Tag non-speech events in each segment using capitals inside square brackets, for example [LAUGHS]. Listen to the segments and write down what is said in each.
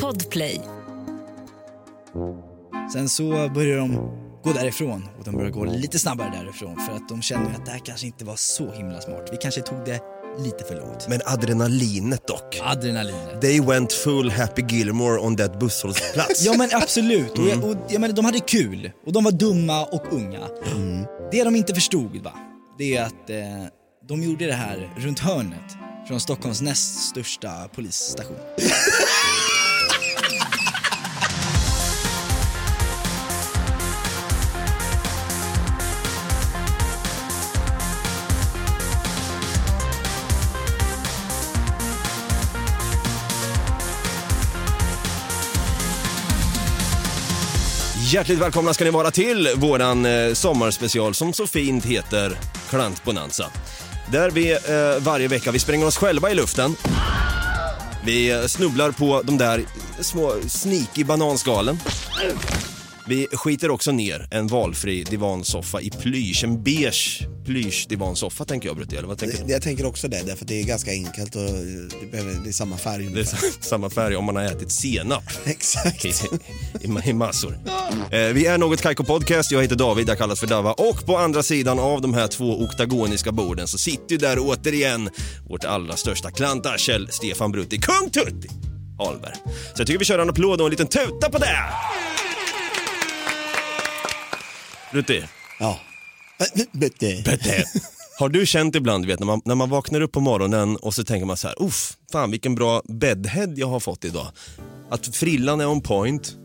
Podplay. Sen så börjar de gå därifrån och de börjar gå lite snabbare därifrån för att de känner att det här kanske inte var så himla smart. Vi kanske tog det lite för långt. Men adrenalinet dock. Adrenalinet. They went full Happy Gilmore on that busshållplats. Ja men absolut, och, jag, och jag menar, de hade kul och de var dumma och unga. Det de inte förstod va, det är att eh, de gjorde det här runt hörnet från Stockholms näst största polisstation. Hjärtligt välkomna ska ni vara till våran eh, sommarspecial som så fint heter Klantbonanza. Där vi eh, varje vecka, vi spränger oss själva i luften. Vi eh, snubblar på de där små sneaky bananskalen. Vi skiter också ner en valfri divansoffa i plysch, en beige plysch divansoffa tänker jag Brutti, eller vad tänker du? Jag tänker också det, därför att det är ganska enkelt och det, behöver, det är samma färg Det är [LAUGHS] samma färg om man har ätit senap. [LAUGHS] Exakt. i, i, i massor. Eh, vi är Något Kaiko Podcast, jag heter David, jag kallas för Dava och på andra sidan av de här två oktagoniska borden så sitter ju där återigen vårt allra största klantarsel, Stefan Brutti, Kung Tutti Ahlberg. Så jag tycker vi kör en applåd och en liten tuta på det! Brutti, Ja. Bette. Brutti. Har du känt ibland, vet, när, man, när man vaknar upp på morgonen och så tänker man så här, uff, fan vilken bra bedhead jag har fått idag. Att frillan är on point,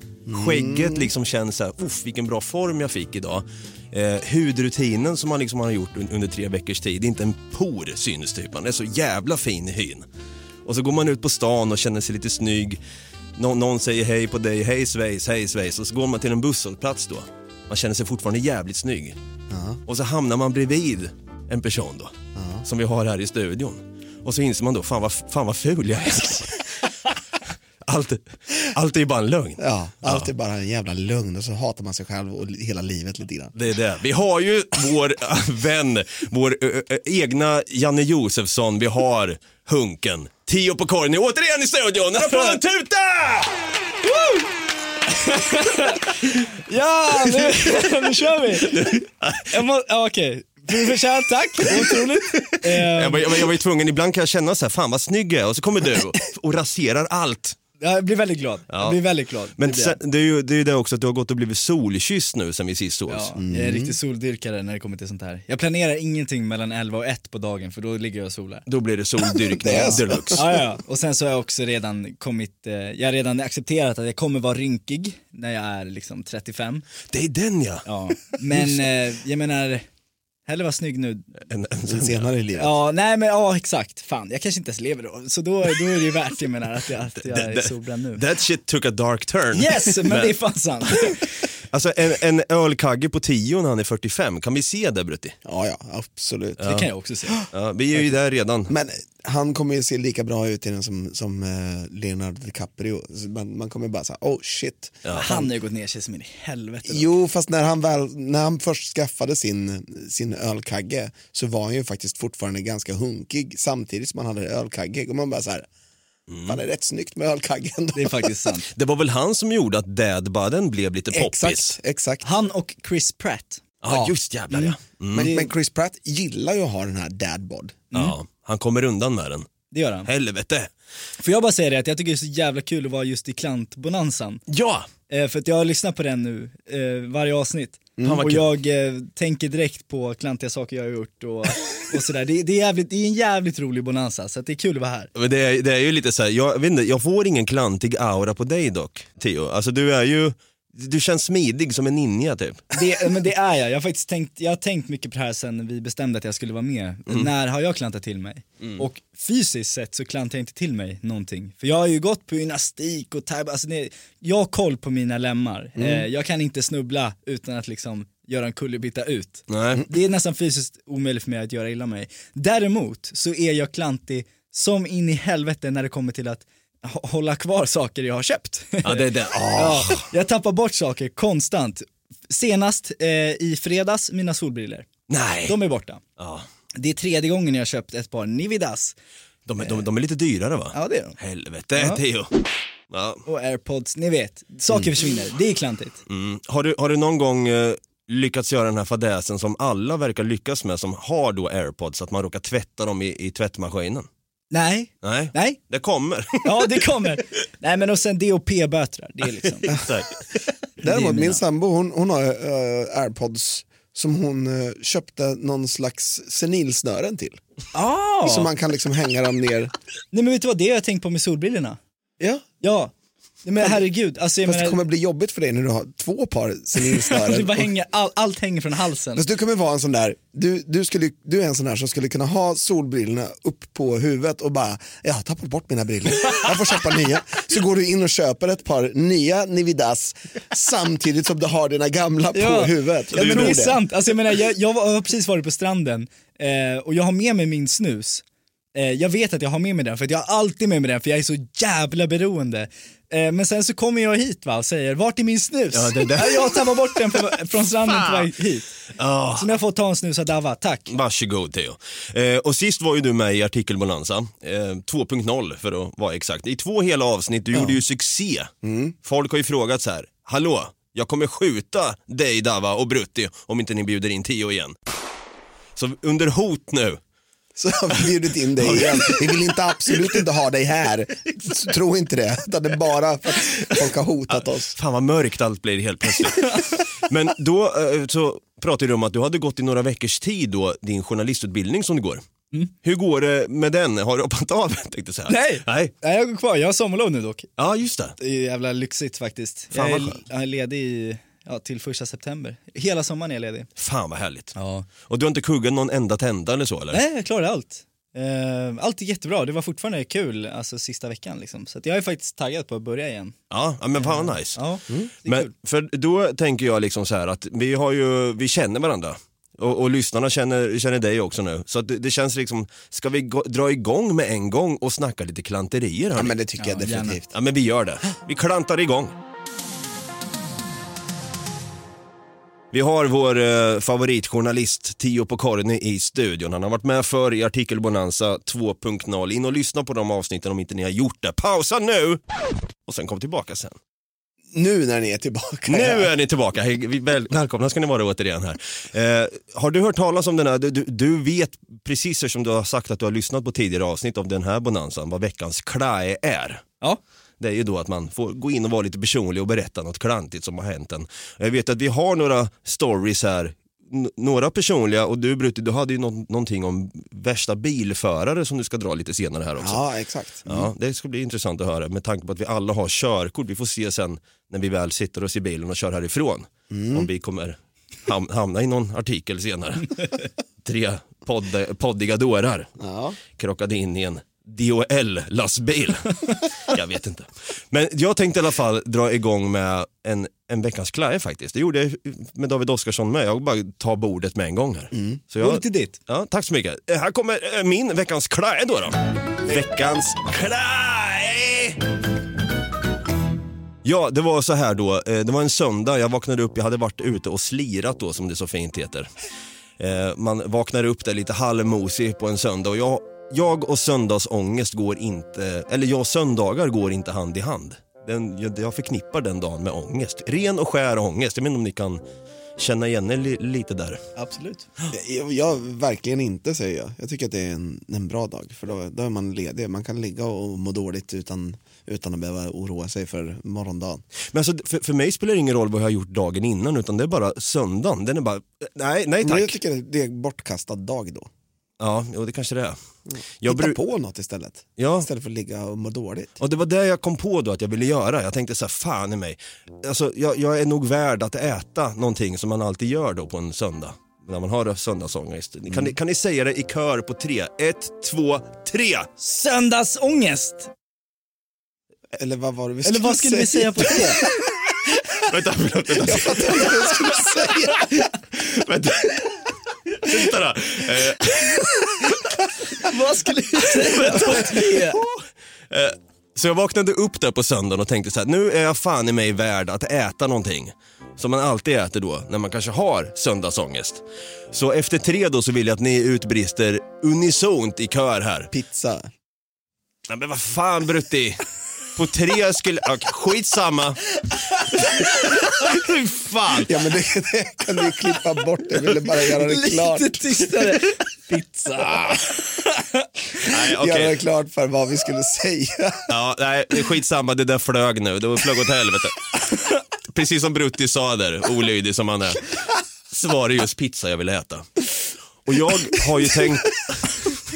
skägget liksom känns så här, uff vilken bra form jag fick idag. Eh, hudrutinen som man liksom har gjort un- under tre veckors tid, inte en por syns typ, man är så jävla fin i hyn. Och så går man ut på stan och känner sig lite snygg. Nå- någon säger hej på dig, hej svejs, hej svejs. Och så går man till en busshållplats då. Man känner sig fortfarande jävligt snygg. Och så hamnar man bredvid en person då, som vi har här i studion. Och så inser man då, fan vad, fan vad ful jag är. [LAUGHS] allt, allt är ju bara en lögn. Ja, allt är bara en jävla lögn och så hatar man sig själv och hela livet lite grann. Det är det. Vi har ju vår [LAUGHS] vän, vår ö, ö, egna Janne Josefsson, vi har Hunken. Tio på korgen återigen i studion. En applåd och tuta! Ja, nu, [LAUGHS] nu kör vi! Jag må, ja, Okej, tack, otroligt. Eh, Jag var, jag, var, jag var ju tvungen, ibland kan jag känna så här, fan vad snygg jag är och så kommer du och, och raserar allt. Jag blir väldigt glad, jag blir väldigt glad. Men Det blir sen, det är ju det, är ju det också att du har gått och blivit solkysst nu sen vi sist sågs. Ja, jag är en riktig soldyrkare när det kommer till sånt här. Jag planerar ingenting mellan 11 och 1 på dagen för då ligger jag och solar. Då blir det soldyrkning [LAUGHS] Det är så. deluxe. Ja, ja, ja. Och sen så har jag också redan kommit, eh, jag har redan accepterat att jag kommer vara rynkig när jag är liksom 35. Det är den ja. Ja. Men eh, jag menar, hellre vara snygg nu. En, en, Sen senare i livet. Ja, nej men ja exakt. Fan, jag kanske inte ens lever då. Så då, då är det ju värt, jag menar, att jag, att jag [LAUGHS] är solbränd nu. That shit took a dark turn. Yes, men det är fan sant. Alltså en, en ölkagge på 10 när han är 45, kan vi se det Brutti? Ja, ja, absolut. Det kan jag också se. Ja, vi är ju där redan. Men han kommer ju se lika bra ut i den som, som eh, Leonardo DiCaprio. Så Man, man kommer bara säga, oh shit. Han har ju gått ner sig som in i helvete. då. Jo, fast när han, väl, när han först skaffade sin, sin ölkagge så var han ju faktiskt fortfarande ganska hunkig samtidigt som han hade ölkagge. Och man bara så här, fan det är rätt snyggt med ölkaggen. Det är faktiskt sant. [LAUGHS] Det var väl han som gjorde att dadbudden blev lite poppis? Exakt, exakt. Han och Chris Pratt. Ja, just jävlar ja. Mm. Men, men Chris Pratt gillar ju att ha den här dadbod. ja. Han kommer undan med den. Det gör han. Helvete. Får jag bara säga det att jag tycker det är så jävla kul att vara just i klantbonanzan. Ja! Eh, för att jag har lyssnat på den nu, eh, varje avsnitt. Vad och jag eh, tänker direkt på klantiga saker jag har gjort och, och sådär. Det, det, är jävligt, det är en jävligt rolig bonanza, så det är kul att vara här. Men det, är, det är ju lite så här, jag, vet inte, jag får ingen klantig aura på dig dock, Theo. Alltså du är ju, du känns smidig som en ninja typ. Det, men det är jag, jag har faktiskt tänkt, jag har tänkt mycket på det här sen vi bestämde att jag skulle vara med. När har jag klantat till mig? Och fysiskt sett så klantar jag inte till mig någonting. För jag har ju gått på gymnastik och thai, alltså det, jag har koll på mina lemmar. Eh, jag kan inte snubbla utan att liksom göra en kullerbytta ut. Nej. Det är nästan fysiskt omöjligt för mig att göra illa mig. Däremot så är jag klantig som in i helvete när det kommer till att hålla kvar saker jag har köpt. Ja, det det. [LAUGHS] Ja, jag tappar bort saker konstant. Senast eh, i fredags, mina solbriller. Nej. De är borta. Ja. Det är tredje gången jag har köpt ett par Nividas. De, är- de, de är lite dyrare va? Ja det är de. Helvete Ja. Theo. Ja. Och airpods, ni vet, saker försvinner. Det är klantigt. Mm. Har, du, har du någon gång eh, lyckats göra den här fadäsen som alla verkar lyckas med som har då airpods, att man råkar tvätta dem i, i tvättmaskinen? Nej, Nej, nej, det kommer. ja det kommer. [LAUGHS] nej men och sen DOP-bötrar, det är liksom. Exakt. [LAUGHS] Däremot min sambo hon, hon har eh, airpods som hon eh, köpte någon slags senilsnören till. ah! Så man kan liksom hänga dem ner. Nej men vet du vad, det har jag tänkt på med solbrillorna. Ja, Ja, nej, men herregud, alltså jag fast det menar, kommer bli jobbigt för dig när du har två par senilsnören. [LAUGHS] det bara hänger, all, allt hänger från halsen. Fast du kommer vara en sån där, du, du, skulle, du är en sån där som skulle kunna ha solbrillorna upp på huvudet och bara, jag har tappat bort mina brillor, jag får köpa nya. Så går du in och köper ett par nya Nividas samtidigt som du har dina gamla på huvudet. Ja, Jag men det är sant. Alltså, jag, menar, jag, jag har precis varit på stranden eh, och jag har med mig min snus. Eh, jag vet att jag har med mig den för att jag har alltid med mig den för jag är så jävla beroende. Eh, men sen så kommer jag hit va, och säger, vart är min snus? Ja, det Ja, [LAUGHS] jag tappar bort den på, från stranden på väg hit. Ah. Så nu har jag fått ta en snus av Dava, tack. Varsågod Theo. Eh, och sist var ju du med i Artikelbonanza, eh, 2.0 för att vara exakt. I två hela avsnitt, du gjorde ju succé. Folk har ju frågat så här, hallå, jag kommer skjuta dig Dava och Brutti om inte ni bjuder in Theo igen. Så under hot nu, Så har vi bjudit in dig igen. Vi vill inte absolut inte ha dig här. Så Tro inte det. Utan det är bara för att folk har hotat oss. fan vad mörkt allt blir helt plötsligt. Men då eh, så pratade du om att du hade gått i några veckors tid då, din journalistutbildning som det går. Hur går det med den? Har du hoppat av? [LAUGHS] Tänkte jag säga. Nej. Nej. Nej, jag går kvar, jag har sommarlov nu dock. Ja, just det. Det är jävla lyxigt faktiskt. Fan, jag, är, jag är ledig i, ja, till första september. Hela sommaren är jag ledig. Fan vad härligt. Ja. Och du har inte kuggat någon enda tenta eller så eller? Nej, jag klarade allt. Eh, allt är jättebra, det var fortfarande kul alltså sista veckan liksom. Så att jag är faktiskt taggad på att börja igen. Ja, ja men fan vad nice. Ja, det är kul. Men för då tänker jag liksom så här att vi har ju, vi känner varandra. Och, och lyssnarna känner, känner dig också nu. Så att det, det känns liksom, ska vi gå, dra igång med en gång och snacka lite klanterier här? Ja, men det tycker jag Ja, gärna. definitivt. Ja men vi gör det. Vi klantar igång. Vi har vår eh, favoritjournalist Tio Pokorny i studion. Han har varit med förr i Artikelbonanza 2.0. In och lyssna på de avsnitten om inte ni har gjort det. Pausa nu! Och sen kom tillbaka sen. Nu när ni är tillbaka. Nu är ni tillbaka. Hej, vi- Väl, välkomna ska ni vara återigen här. Eh, har du hört talas om den här, du, du, du vet precis som du har sagt att du har lyssnat på tidigare avsnitt av den här bonanzan vad veckans klae är. Ja, Det är ju då att man får gå in och vara lite personlig och berätta något klantigt som har hänt en. Jag vet att vi har några stories här, N- några personliga och du Brutti, du hade ju nå- någonting om värsta bilförare som du ska dra lite senare här också. Ja, exakt. Ja, det ska bli intressant att höra med tanke på att vi alla har körkort. Vi får se sen när vi väl sitter oss i bilen och kör härifrån om vi kommer ham- hamna i någon artikel senare. [LAUGHS] Tre podd- poddiga dårar Ja. krockade in i en DHL-lastbil. [LAUGHS] jag vet inte. Men jag tänkte i alla fall dra igång med en, en veckans klaje faktiskt. Det gjorde jag med David Oskarsson med. Jag bara ta bordet med en gång här. Så ordet jag, är ditt. ja, tack så mycket. Eh, Här kommer eh, min veckans klaje då. då. Veckans klaje! Ja, det var så här då. Eh, Det var en söndag, jag vaknade upp, jag hade varit ute och slirat då som det så fint heter. Man vaknar upp där lite halvmosig på en söndag och jag, jag och söndagsångest går inte, eller jag och söndagar går inte hand i hand. Den, jag, jag förknippar den dagen med ångest. Ren och skär ångest. Jag inte om ni kan känna igen er li, lite där. Absolut. Jag, jag verkligen inte säger jag. Jag tycker att det är en, en bra dag för då, då är man ledig. Man kan ligga och må dåligt utan, utan att behöva oroa sig för morgondagen. Men alltså, för, för mig spelar det ingen roll vad jag har gjort dagen innan utan det är bara söndagen. Den är bara, nej, nej Men jag tack. tycker det är en bortkastad dag då. Ja, jo, det kanske det är. Jag Hitta bru- på något istället. Ja. Istället för att ligga och må dåligt. Och det var det jag kom på då att jag ville göra. Jag tänkte så här, fan i mig. Alltså, jag, jag är nog värd att äta någonting som man alltid gör då på en söndag. När man har söndagsångest. Kan, ni, kan ni säga det i kör på tre? Ett, två, tre! Söndagsångest! Eller vad var det vi Eller vad skulle vi säga på det? [LAUGHS] Vänta, förlåt, vänta. Jag fattar inte vad jag skulle säga. [LAUGHS] vänta. Vänta då. Eh, [LAUGHS] vad skulle vi säga det? [LAUGHS] Så jag vaknade upp där på söndagen och tänkte så här, nu är jag fan i mig värd att äta någonting. Som man alltid äter då, när man kanske har söndagsångest. Så efter tre då så vill jag att ni utbrister unisont i kör här. Pizza. Nej, men vad fan Brutti. På tre skulle... Okay, skitsamma. [LAUGHS] Fan. Ja men det, det kan du klippa bort, jag ville bara göra det klart. Lite tystare. Pizza. Nej, Göra okej. det klart för vad vi skulle säga. Ja, nej, skitsamma, det där flög nu. Det flög åt helvete. Precis som Brutti sa där, olydig som han är. Så var det just pizza jag ville äta. Och jag har ju tänkt...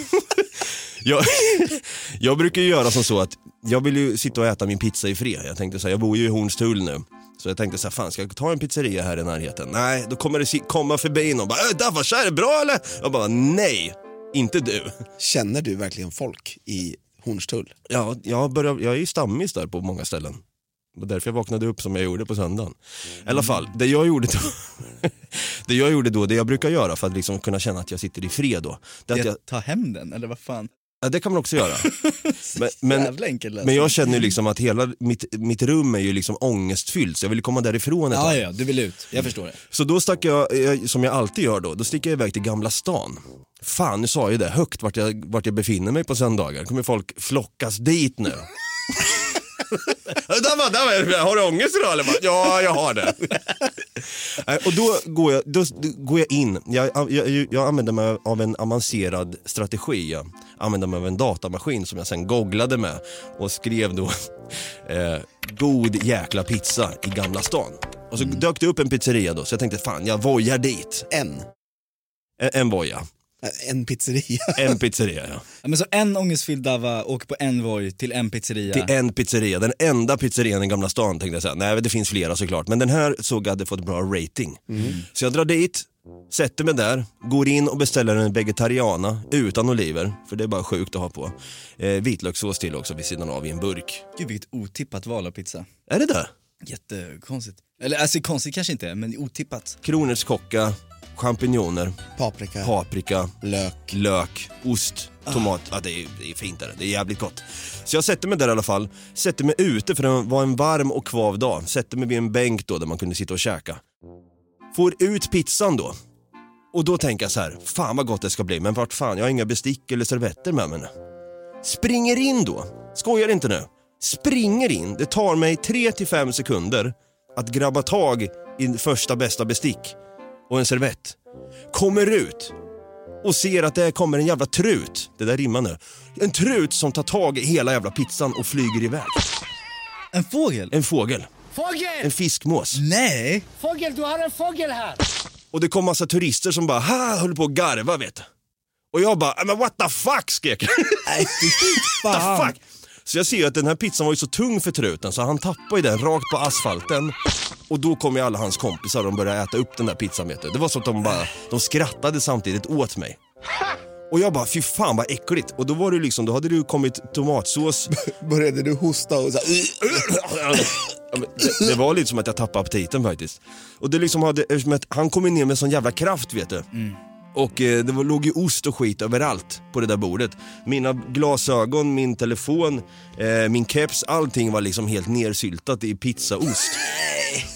[LAUGHS] jag, jag brukar göra som så att jag vill ju sitta och äta min pizza i fred. Jag tänkte så här, jag bor ju i Hornstull nu. Så jag tänkte så här, fan ska jag ta en pizzeria här i närheten? Nej, då kommer det komma förbi någon och bara, äh, Davas, är det bra eller? Jag bara, nej, inte du. Känner du verkligen folk i Hornstull? Ja, jag, börjar, jag är ju stammis där på många ställen. Det var därför jag vaknade upp som jag gjorde på söndagen. I alla fall, det jag gjorde då, [LAUGHS] det jag gjorde då, det jag brukar göra för att liksom kunna känna att jag sitter i fred då, det, är att jag, tar hem den, eller vad fan? Ja, det kan man också göra. [LAUGHS] Men, men, men jag känner ju liksom att hela mitt, mitt rum är ju liksom ångestfyllt så jag vill komma därifrån ett Ja, tag. ja, du vill ut. Jag förstår det. Så då stack jag, jag, som jag alltid gör då, då sticker jag iväg till Gamla stan. Fan, nu sa jag ju det högt vart jag, vart jag befinner mig på söndagar. kommer folk flockas dit nu. [LAUGHS] där var, där var, har du ångest idag eller? Bara, Ja, jag har det. Och då går jag, då, går jag in, jag, jag, jag använder mig av en avancerad strategi. Jag använder mig av en datamaskin som jag sen googlade med och skrev då eh, god jäkla pizza i Gamla stan. Och så dök det upp en pizzeria då, så jag tänkte fan jag vojar dit. En. En, en voja, En pizzeria. [LAUGHS] en pizzeria ja. Ja, men så en ångestfylld Dava åker på en Voi till en pizzeria. Till en pizzeria, den enda pizzerian i Gamla stan tänkte jag säga. Nej det finns flera såklart, men den här såg jag hade fått bra rating. Så jag drar dit, sätter mig där, går in och beställer en vegetariana utan oliver, för det är bara sjukt att ha på. Eh, vitlökssås till också vid sidan av i en burk. Gud vilket otippat val av pizza. Är det det? Jättekonstigt. Eller alltså konstigt kanske inte, men otippat. Kronärtskocka, champinjoner, Paprika, paprika, lök. lök, ost, tomat. Ja, det, är, det är fint där. Det är jävligt gott. Så jag sätter mig där i alla fall. Sätter mig ute för det var en varm och kvav dag. Sätter mig vid en bänk då där man kunde sitta och käka. Får ut pizzan då. Och då tänker jag så här, fan vad gott det ska bli, men vart fan, jag har inga bestick eller servetter med mig nu. Springer in då, skojar inte nu. Springer in, det tar mig 3-5 sekunder att grabba tag i första bästa bestick och en servett. Kommer ut och ser att det kommer en jävla trut, det där rimmar nu. En trut som tar tag i hela jävla pizzan och flyger iväg. En fågel? En fågel, Fågel! en fiskmås. Nej! Fågel, du har en fågel här! Och det kom massa turister som bara ha, höll på att garva vet du. Och jag bara, men what the fuck skrek jag. Nej fy [LAUGHS] What the fan. fuck? Så jag ser ju att den här pizzan var ju så tung för truten så han tappade ju den rakt på asfalten. Och då kom ju alla hans kompisar och de började äta upp den där pizzan vet du. Det var så att de bara, de skrattade samtidigt åt mig. Och jag bara, fy fan vad äckligt. Och då var det liksom, då hade det ju kommit tomatsås. [LAUGHS] Började du hosta och så här, det, det var lite som att jag tappade aptiten faktiskt. Och det liksom hade, att han kom ju ner med sån jävla kraft vet du. Och eh, det var, låg ju ost och skit överallt på det där bordet. Mina glasögon, min telefon, eh, min keps, allting var liksom helt nersyltat i pizzaost.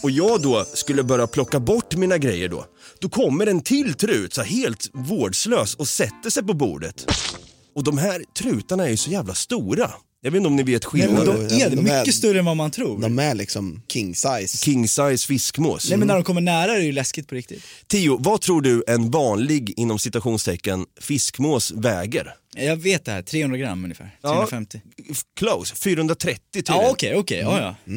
Och jag då skulle börja plocka bort mina grejer då. Då kommer en till trut, så här helt vårdslös och sätter sig på bordet. Och de här trutarna är ju så jävla stora. Jag vet inte om ni vet Nej, men skillnaden. de är det, de är- mycket större än vad man tror. de är liksom king size. King size fiskmås. Nej men när de kommer nära är det ju läskigt på riktigt. Tio, vad tror du en vanlig, inom citationstecken, fiskmås väger? Jag vet det här, 300 gram ungefär. 350. F- Close, 430 tydligen. Ja okej, okej, ja ja.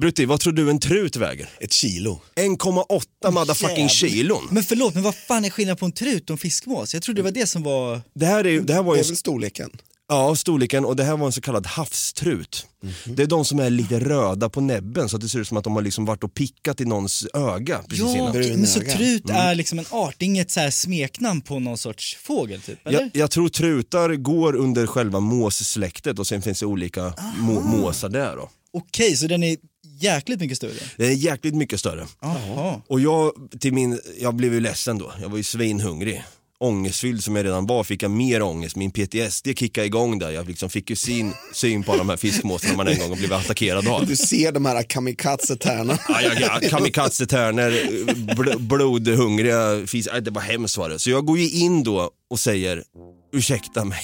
Brutti, vad tror du en trut väger? Ett kilo. 1,8 motherfucking jävlar. kilon. Men förlåt, men vad fan är skillnaden på en trut och en fiskmås? Jag trodde det var det som var... Det här, är, det här var Det ju är väl storleken. Ja, storleken och det här var en så kallad havstrut. Det är de som är lite röda på näbben så att det ser ut som att de har liksom varit och pickat i någons öga precis Ja, innan. men så trut är liksom en art, inget så här smeknamn på någon sorts fågel typ, eller? Jag, jag tror trutar går under själva måssläktet och sen finns det olika må, måsar där då. Okej, så den är jäkligt mycket större? Den är jäkligt mycket större. Jaha. Och jag, till min, jag blev ju ledsen då, jag var ju svinhungrig. Ångestfylld som jag redan var fick jag mer ångest, min PTSD kickade igång där. Jag liksom fick ju syn, syn på de här fiskmåsarna man en gång blivit attackerad av. Du ser de här kamikaze-tärnorna. Ja, jag, jag, kamikaze-tärnor, bl, blodhungriga fisk, Nej, det var hemskt var det. Så jag går ju in då och säger, ursäkta mig.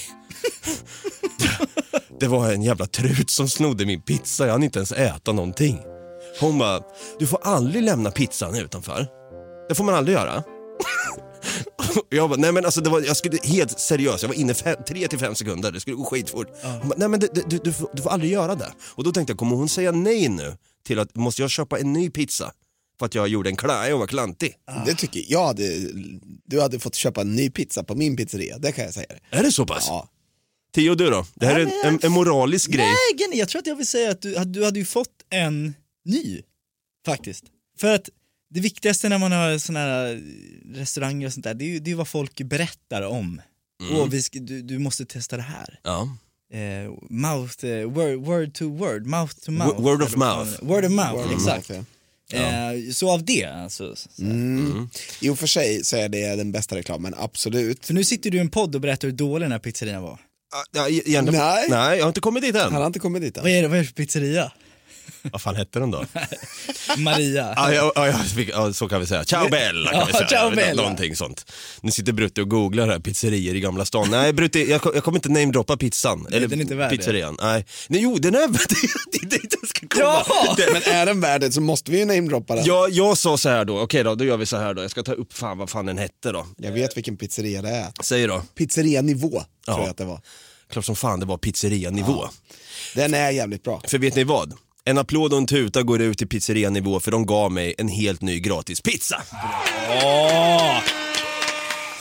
Det var en jävla trut som snodde min pizza, jag hann inte ens äta någonting. Hon bara, du får aldrig lämna pizzan utanför. Det får man aldrig göra. [LAUGHS] Jag bara, nej men alltså det var, jag skulle, helt seriöst, jag var inne fem, tre till fem sekunder, det skulle gå skitfort. Hon bara, nej men det, det, du, du, får, du får aldrig göra det. Och då tänkte jag, kommer hon säga nej nu till att, måste jag köpa en ny pizza? För att jag gjorde en klaj och var klantig. Det tycker jag, hade, du hade fått köpa en ny pizza på min pizzeria, det kan jag säga. Är det så pass? Ja. Theo du då? Det här Nej, är en, en, moralisk grej. Nej, jag tror att jag vill säga att du, du hade ju fått en ny, faktiskt. För att det viktigaste när man har såna här restauranger och sånt där, det är ju det är vad folk berättar om. Åh, vi ska, du, du måste testa det här. Ja. Eh, mouth, eh, word, word to word, mouth to mouth. word of mouth. Word of mouth, of exakt. mouth, Eh, så av det alltså. så- så- Mm. I och för sig så är det den bästa reklamen, absolut. För nu sitter du i en podd och berättar hur dålig den här pizzerian var. Ja, egentligen, Nej. nej, jag har inte kommit dit än. Han har inte kommit dit än. Vad är det, vad är det för pizzeria? [LAUGHS] Vad fan hette den då? [LAUGHS] Maria. Ja, ja, ja, ja, ja, så kan vi säga. Ciao [LAUGHS] Bella kan Ja, vi säga. ciao Bella. Någonting sånt. Nu sitter Brutte och googlar här, pizzerior i Gamla stan. Nej Brutte, jag, jag kommer inte namedroppa pizzan. eller den är inte värd det. pizzerian. Nej. Nej, jo den är värd det. Det ska komma. Ja! Det- Men är den värd det så måste vi ju namedroppa den. Jag, jag sa så här då, okej då, då gör vi så här då. Jag ska ta upp fan vad fan den hette då. Jag vet vilken pizzeria det är. Säg då. Pizzeria nivå Ja. tror jag att det var. Klart som fan det var pizzeria-nivå. Den är jävligt bra. För vet ni vad? En applåd och en tuta går ut till pizzeria-nivå för de gav mig en helt ny gratis pizza.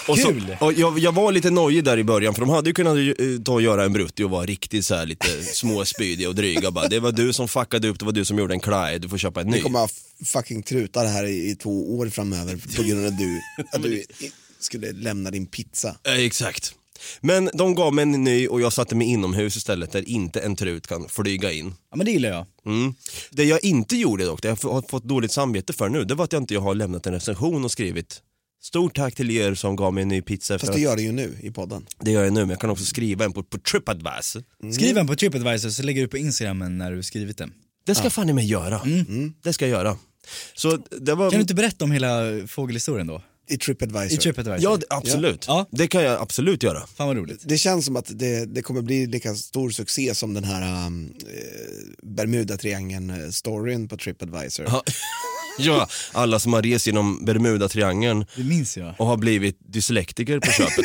Och så, Kul! och jag, jag var lite nojig där i början för de hade ju kunnat eh, ta och göra en brutti och vara riktigt så här lite [LAUGHS] småspydiga och dryga bara. Det var du som fuckade upp, det var du som gjorde en klaj, du får köpa en ny. Vi kommer ha fucking truta det här i, i två år framöver på grund av att du, att du i- [LAUGHS] skulle lämna din pizza. Eh, exakt. Men de gav mig en ny och jag satte mig inomhus istället där inte en trut kan flyga in. Ja men det gillar jag. Mm. Det jag inte gjorde dock, det jag har fått dåligt samvete för nu, det var att jag inte har lämnat en recension och skrivit Stort tack till er som gav mig en ny pizza. För Fast det gör det ju nu i podden. det gör jag nu, men jag kan också skriva en på, på Tripadvisor. Skriv en på Tripadvisor så lägger du på Instagramen när du skrivit den. Det ska fan i mig göra. Det ska jag göra. Så det var... Kan du inte berätta om hela fågelhistorien då? I Tripadvisor. I Tripadvisor? Ja, absolut. Ja. Det kan jag absolut göra. Fan vad roligt. Det känns som att det, det kommer bli lika stor succé som den här um, eh, Bermuda-triangeln-storyn på Tripadvisor. Ja. [LAUGHS] [LAUGHS] ja, alla som har rest genom Bermuda-triangeln Det minns jag. och har blivit dyslektiker på köpet. [LAUGHS]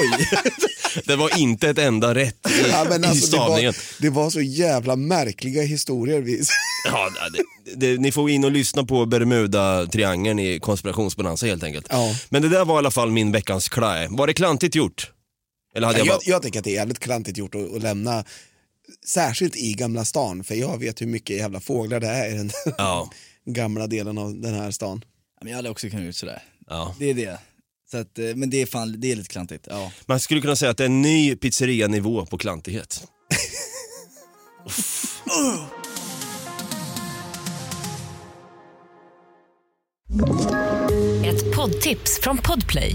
Oj! [LAUGHS] det var inte ett enda rätt i, Ja, men i alltså, det, stavningen. var, det var så jävla märkliga historier. Vi, Ja, det, det, ni får in och lyssna på Bermuda-triangeln i konspirationsbonanza helt enkelt. Ja. Men det där var i alla fall min veckans klaj. Var det klantigt gjort? Eller hade jag, jag, bara... jag tycker att det är jävligt klantigt gjort att, att lämna, särskilt i Gamla stan, för jag vet hur mycket jävla fåglar det är i den Ja. [LAUGHS] gamla delen av den här stan. Men jag hade också kunnat gjort sådär. Ja. Det är det. Så att, eh, men det är fan, det är lite klantigt. Ja. Man skulle kunna säga att det är en ny pizzeria-nivå på klantighet. [LAUGHS] Ett poddtips från Podplay.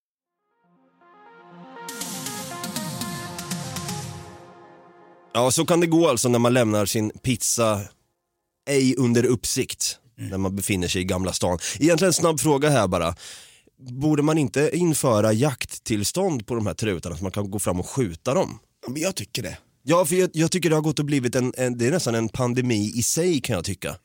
Ja, så kan det gå alltså när man lämnar sin pizza ej under uppsikt. När man befinner sig i Gamla stan. Egentligen en snabb fråga här bara. Borde man inte införa jakttillstånd på de här trutarna så man kan gå fram och skjuta dem? Ja, men jag tycker det. Ja, för jag, jag tycker det har gått och blivit en, en, det är nästan en pandemi i sig kan jag tycka.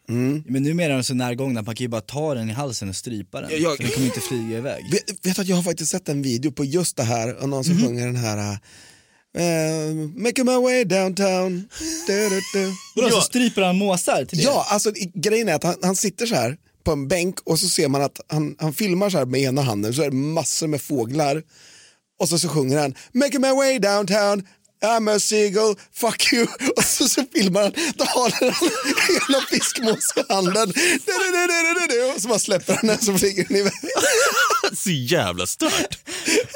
Men numera är de så närgångna att man kan ju bara ta den i halsen och strypa den. Ja, jag- Så den kommer inte flyga iväg. Vet, vet att jag har faktiskt sett en video på just det här, och någon som sjunger den här uh, Making my way downtown. Du, du, du. Vadå, så stryper han måsar till det? Ja, alltså grejen är att han, han sitter så här på en bänk och så ser man att han, han filmar så här med ena handen så är det massor med fåglar och så, så sjunger han Making my way downtown I'm a seagull, fuck you. Och så, så filmar han, då har han jävla fiskmås i handen. Du, du, du, du, du, du, Och så bara släpper han den så flyger den iväg. [LAUGHS] Så jävla stört.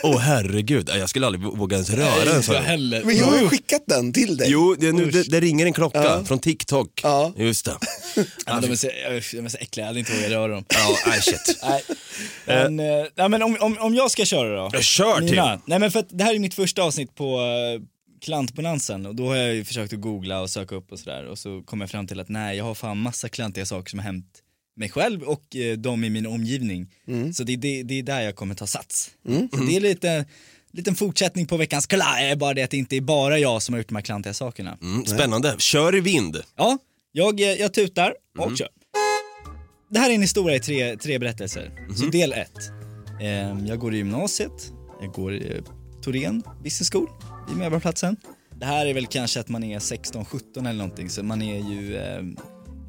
Åh herregud, jag skulle aldrig våga ens röra en sån. Jag heller. Men jag har ju skickat den till dig. Jo, det, nu, det, det ringer en klocka Ja. från TikTok. Ja. Just det. [LAUGHS] Ja, de, är så, de är så äckliga, jag hade inte vågat röra dem. Ja, nej shit. [LAUGHS] Nej. Men, eh, nej, men om, om, om jag ska köra då? Ja, kör Mina. Nej men för att det här är mitt första avsnitt på uh, klantbonansen och då har jag ju försökt att googla och söka upp och sådär och så kom jag fram till att nej jag har fan massa klantiga saker som har hänt mig själv och eh, de i min omgivning. Så det, det, det är där jag kommer ta sats. Så det är lite liten fortsättning på veckans kla, bara det att det inte är bara jag som har gjort de här klantiga sakerna. Mm, spännande. Kör i vind. Ja, jag, eh, jag tutar och Mm. kör. Det här är en historia i tre, tre berättelser. Så Mhm. del ett. Ehm, jag går i gymnasiet, jag går i eh, Torén Business School i Medborgarplatsen. Det här är väl kanske att man är 16-17 eller någonting så man är ju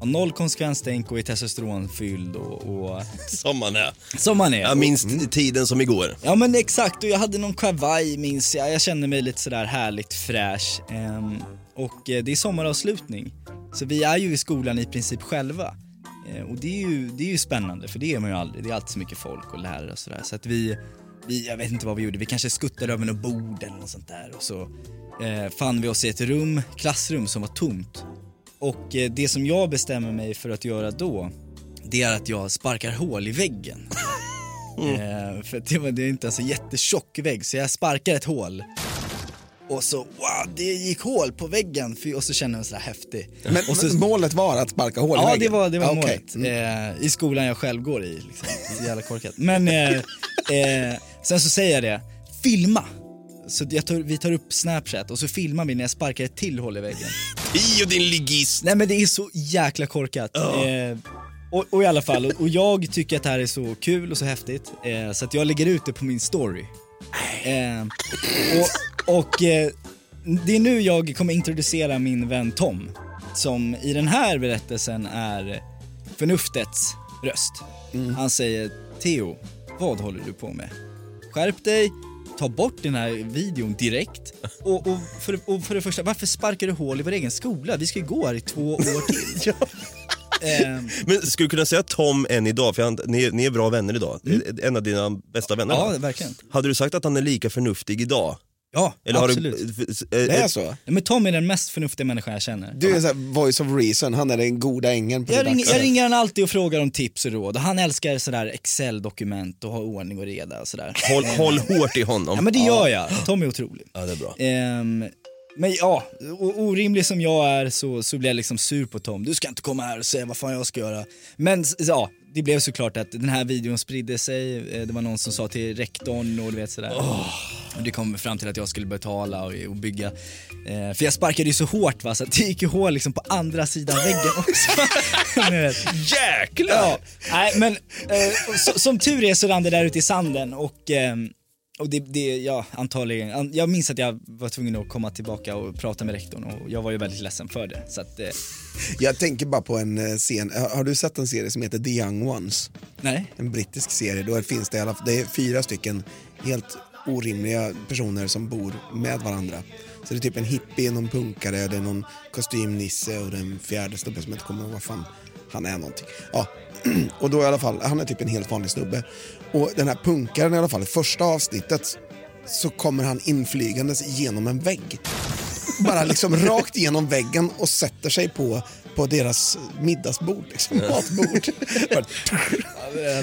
har noll konsekvenstänk och är testosteronfylld och, och Som man är. som man är. Jag minns tiden som igår. Ja men exakt och jag hade någon kavaj minns jag. Jag kände mig lite sådär härligt fräsch. Ehm, och eh, det är sommaravslutning. Så vi är ju i skolan i princip själva. Eh, och det är, ju, det är ju spännande för det är man ju aldrig. Det är alltid så mycket folk och lärare och sådär. Så att vi, vi, jag vet inte vad vi gjorde, vi kanske skuttade över något bord eller något sånt där. Och så eh, fann vi oss i ett rum, klassrum som var tomt. Och eh, det som jag bestämmer mig för att göra då, det är att jag sparkar hål i väggen. [LAUGHS] Eh, för det, var, det är inte en så jättetjock vägg så jag sparkar ett hål. Och så wow, det gick hål på väggen och så känner jag mig sådär häftig. Men, och så, men målet var att sparka hål i ja väggen? det var, det var Okej. målet. Mm. Eh, I skolan jag själv går i. Liksom. Så jävla korkat. Men eh, eh, sen så säger jag det, filma. Så tar, vi tar upp snapchat och så filmar vi när jag sparkar ett till hål i väggen. [LAUGHS] Pio din ligist. Nej men det är så jäkla korkat. Eh, och, och i alla fall, och, och jag tycker att det här är så kul och så häftigt eh, så att jag lägger ut det på min story. Eh, och och eh, det är nu jag kommer introducera min vän Tom som i den här berättelsen är förnuftets röst. Han säger Theo, vad håller du på med? Skärp dig, ta bort den här videon direkt. Och, och, för, och för det första, varför sparkar du hål i vår egen skola? Vi ska ju gå här i två år till. [LAUGHS] Ehm, Men skulle du kunna säga Tom än idag, för han, ni, ni är bra vänner idag. En av dina bästa vänner. ja, verkligen. Hade du sagt att han är lika förnuftig idag? Ja, Eller har absolut. Du, Det eh, är så? Men Tom är den mest förnuftiga människan jag känner. Du är så här voice of reason, han är den goda ängeln på Jag axel. jag ringer han alltid och frågar om tips och råd. Han älskar sådär Excel-dokument och ha ordning och reda och sådär. håll, håll hårt i honom. Ja men det gör jag. Tom är otrolig. Ja, det är bra. Ehm, men ja, orimlig som jag är så, så blir jag liksom sur på Tom. Du ska inte komma här och säga vad fan jag ska göra. Men ja, det blev såklart att den här videon spridde sig. Eh, Det var någon som sa till rektorn och du vet sådär. Och det kom fram till att jag skulle betala och, och bygga. Eh, för jag sparkade ju så hårt va, så det gick ju hål liksom på andra sidan väggen också. [LAUGHS] Jäklar! Ja, nej men eh, så, som tur är så rann det där ute i sanden och, ehm, och det, det, ja antagligen, an, jag minns att jag var tvungen att komma tillbaka och prata med rektorn och jag var ju väldigt ledsen för det. Så att, eh, Jag tänker bara på en eh, scen, har du sett en serie som heter The Young Ones? nej. En brittisk serie, då finns det alla det är fyra stycken helt orimliga personer som bor med varandra. Så det är typ en hippie, någon punkare, det är någon kostymnisse och den fjärde snubben som jag inte kommer ihåg vad fan han är någonting. Ja, [CLEARS THROAT] och då i alla fall, han är typ en helt vanlig snubbe. Och den här punkaren i alla fall, i första avsnittet så kommer han inflygandes genom en vägg. Bara liksom rakt igenom väggen och sätter sig på, på deras middagsbord, liksom, matbord.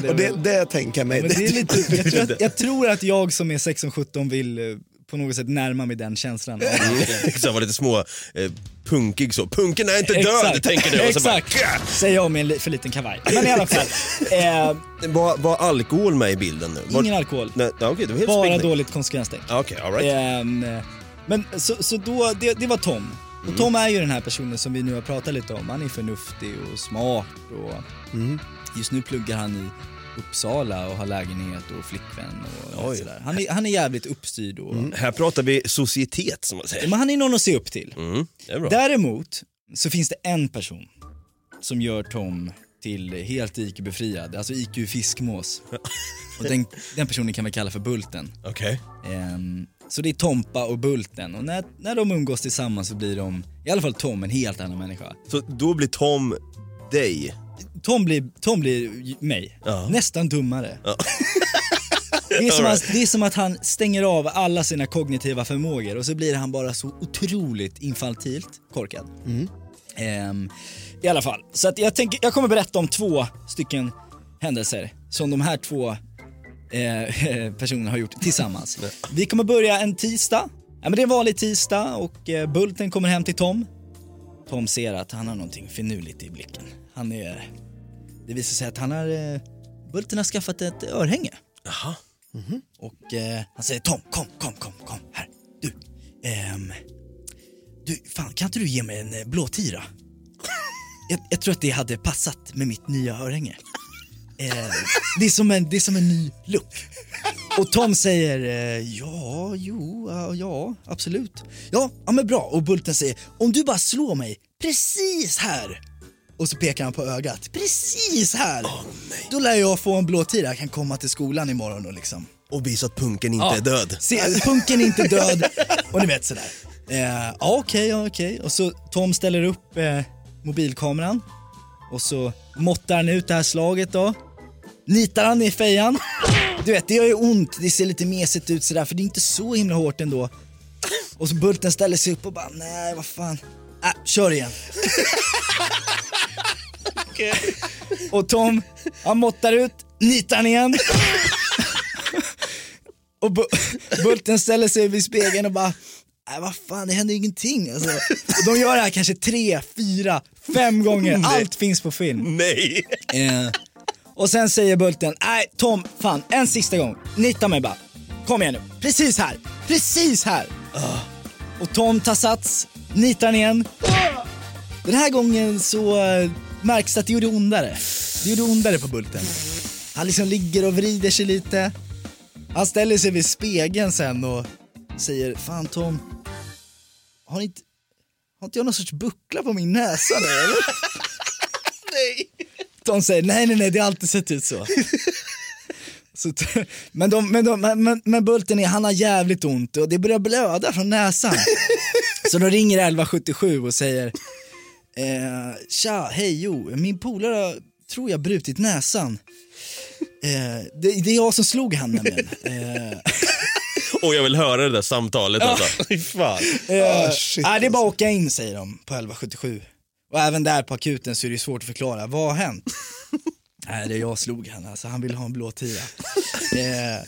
[LAUGHS] Och det, det tänker jag mig. Men det är lite, jag, tror att, jag tror att jag som är 16-17 vill eh, på något sätt närma mig den känslan. [LAUGHS] Så var lite små eh, punkig så. Punken är inte död Exakt, tänker du. Och så bara, exakt. Säger jag med en för liten kavaj. Men i alla fall, eh, var, var alkohol med i bilden nu? Var, ingen alkohol. Nej, okej, det var Bara spring. dåligt konsekvenstänk. Okej, all right. Ehm, men så, så då, det, det var Tom. Och Tom är ju den här personen som vi nu har pratat lite om. Han är förnuftig och smart och just nu pluggar han i Uppsala och har lägenhet och flickvän och sådär. Han är, han är jävligt uppstyrd och Här pratar vi societet som man säger. men han är någon att se upp till. Mm. Däremot så finns det en person som gör Tom till helt IQ-befriad, alltså IQ fiskmås. Och den, den personen kan vi kalla för Bulten. Okej. Ehm, så det är Tompa och Bulten och när, när de umgås tillsammans så blir de, i alla fall Tom, en helt annan människa. Så då blir Tom dig? Tom blir, Tom blir mig, Ja. nästan dummare. Det är, som All att, det är som att han stänger av alla sina kognitiva förmågor och så blir han bara så otroligt infantilt korkad. Ehm, I alla fall, så att jag, tänker, jag kommer berätta om två stycken händelser som de här två eh, [LAUGHS] personerna har gjort tillsammans. Vi kommer börja en tisdag, ja, men det är en vanlig tisdag och eh, Bulten kommer hem till Tom. Tom ser att han har någonting finurligt i blicken. Han är, det visar sig att han har, eh, Bulten har skaffat ett örhänge. Jaha. Och eh, han säger Tom, kom, kom, kom, kom, här. Du, ehm, du, fan kan inte du ge mig en eh, blå tira? [LAUGHS] Jag, jag tror att det hade passat med mitt nya örhänge. [LAUGHS] Eh, det, är som en, det är som en ny look. Och Tom säger eh, ja, jo, ja, absolut. Ja, ja men bra. Och Bulten säger om du bara slår mig precis här. Och så pekar han på ögat. Precis här. Då lär jag få en blå tira. Jag kan komma till skolan imorgon och liksom Och visa att punken inte är död. Se, punken är inte död och ni vet sådär. Eh, ja okej, ja, okej. Och så Tom ställer upp eh, mobilkameran och så måttar han ut det här slaget då. Nitar han i fejan. Du vet, det gör ju ont, det ser lite mesigt ut sådär för det är inte så himla hårt ändå. Och så Bulten ställer sig upp och bara, nej vad fan. Äh, kör igen. Och Tom, han måttar ut, nitar igen. Och Bu- Bulten ställer sig vid spegeln och bara Nej vad fan det händer ingenting alltså. Och de gör det här kanske tre, fyra, fem gånger, allt finns på film. Nej! Eh, och sen säger Bulten, nej Tom, fan en sista gång, nita mig bara. Kom igen nu, precis här, precis här. Ah. Och Tom tar sats, nitar han igen. Den här gången så eh, märks det att det gjorde ondare. Det gjorde ondare på Bulten. Han liksom ligger och vrider sig lite. Han ställer sig vid spegeln sen och säger, fan Tom, har, inte, har inte jag någon sorts buckla på min näsa nu eller? [LAUGHS] nej. Tom säger, nej nej nej det har alltid sett ut så. så men, de, men, de, men, men Bulten är, han har jävligt ont och det börjar blöda från näsan. Så de ringer 1177 och säger, eh, tja, hej jo, min polare tror jag brutit näsan. Eh, det, det är jag som slog han nämligen. Eh, Och jag vill höra det där samtalet alltså. Fan. Eh, shit, nej, det är bara att åka in säger de på 1177. Och även där på akuten så är det svårt att förklara, vad har hänt? nej det är jag slog han, alltså han vill ha en blå tira. eh,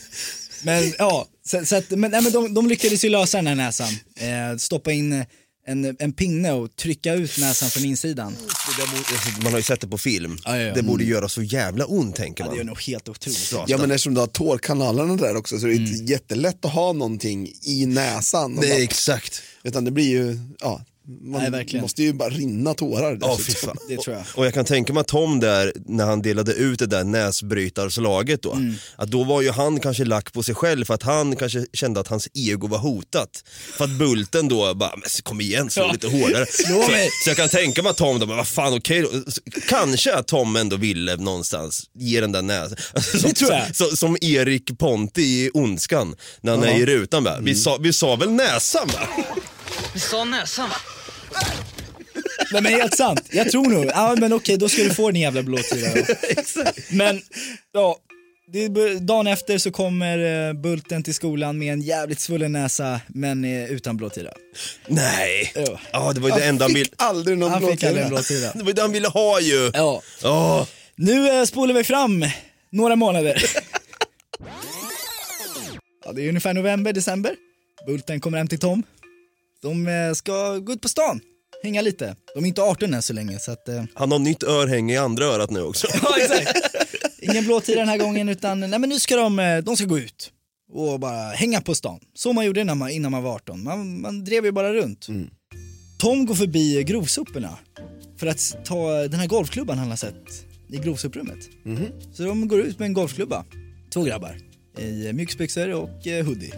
men ja, så, så att, men, nej, men de, de lyckades ju lösa den här näsan. Eh, stoppa in en, en pinne och trycka ut näsan från insidan. Det där borde, man har ju sett det på film. Ja, ja, ja. Det borde göra så jävla ont tänker Ja, det man. är nog helt otroligt. Ja men eftersom du har tårkanalerna där också så är det inte jättelätt att ha någonting i näsan. Nej, bara, exakt. utan det blir ju, ja, man Nej, verkligen. måste ju bara rinna tårar Ja, dessutom. fy fan. Det tror jag. Och jag kan tänka mig att Tom där, när han delade ut det där näsbrytarslaget då, Mm. att då var ju han kanske lack på sig själv för att han kanske kände att hans ego var hotat. För att Bulten då bara, men kom igen slå Ja. lite hårdare. [LAUGHS] Slå så, mig. så jag kan tänka mig att Tom då, men vad fan okej då. Kanske att Tom ändå ville någonstans ge den där näsan. [LAUGHS] Som, Det tror jag. Som, som Erik Ponti i Ondskan, när han är i rutan bara, Mm. vi, sa, vi sa väl näsan va? Vi sa näsan va? Nej men helt sant, jag tror nog, ja men okej då ska du få din jävla blåtira. [LAUGHS] Men, ja, det, dagen efter så kommer eh, Bulten till skolan med en jävligt svullen näsa men eh, utan blåtira. Nej. Ja. Ja, det var ju det enda han ville. aldrig någon Han fick aldrig en blåtira. Det var ju det han ville ha ju. Ja. Åh. Nu eh, spolar vi fram några månader. ja, det är ungefär november, december. Bulten kommer hem till Tom. De eh, ska gå ut på stan, hänga lite. De är inte 18 än så länge så att... Eh... Han har nytt örhänge i andra örat nu också. [LAUGHS] Ja, exakt. Ingen blåtira den här gången utan nej, men nu ska de, eh, de ska gå ut och bara hänga på stan. Så man gjorde när man, innan man var 18. Man, man drev ju bara runt. Tom går förbi grovsoporna för att ta den här golfklubban han har sett i grovsoprummet. Så de går ut med en golfklubba, två grabbar i mjukisbyxor och eh, hoodie.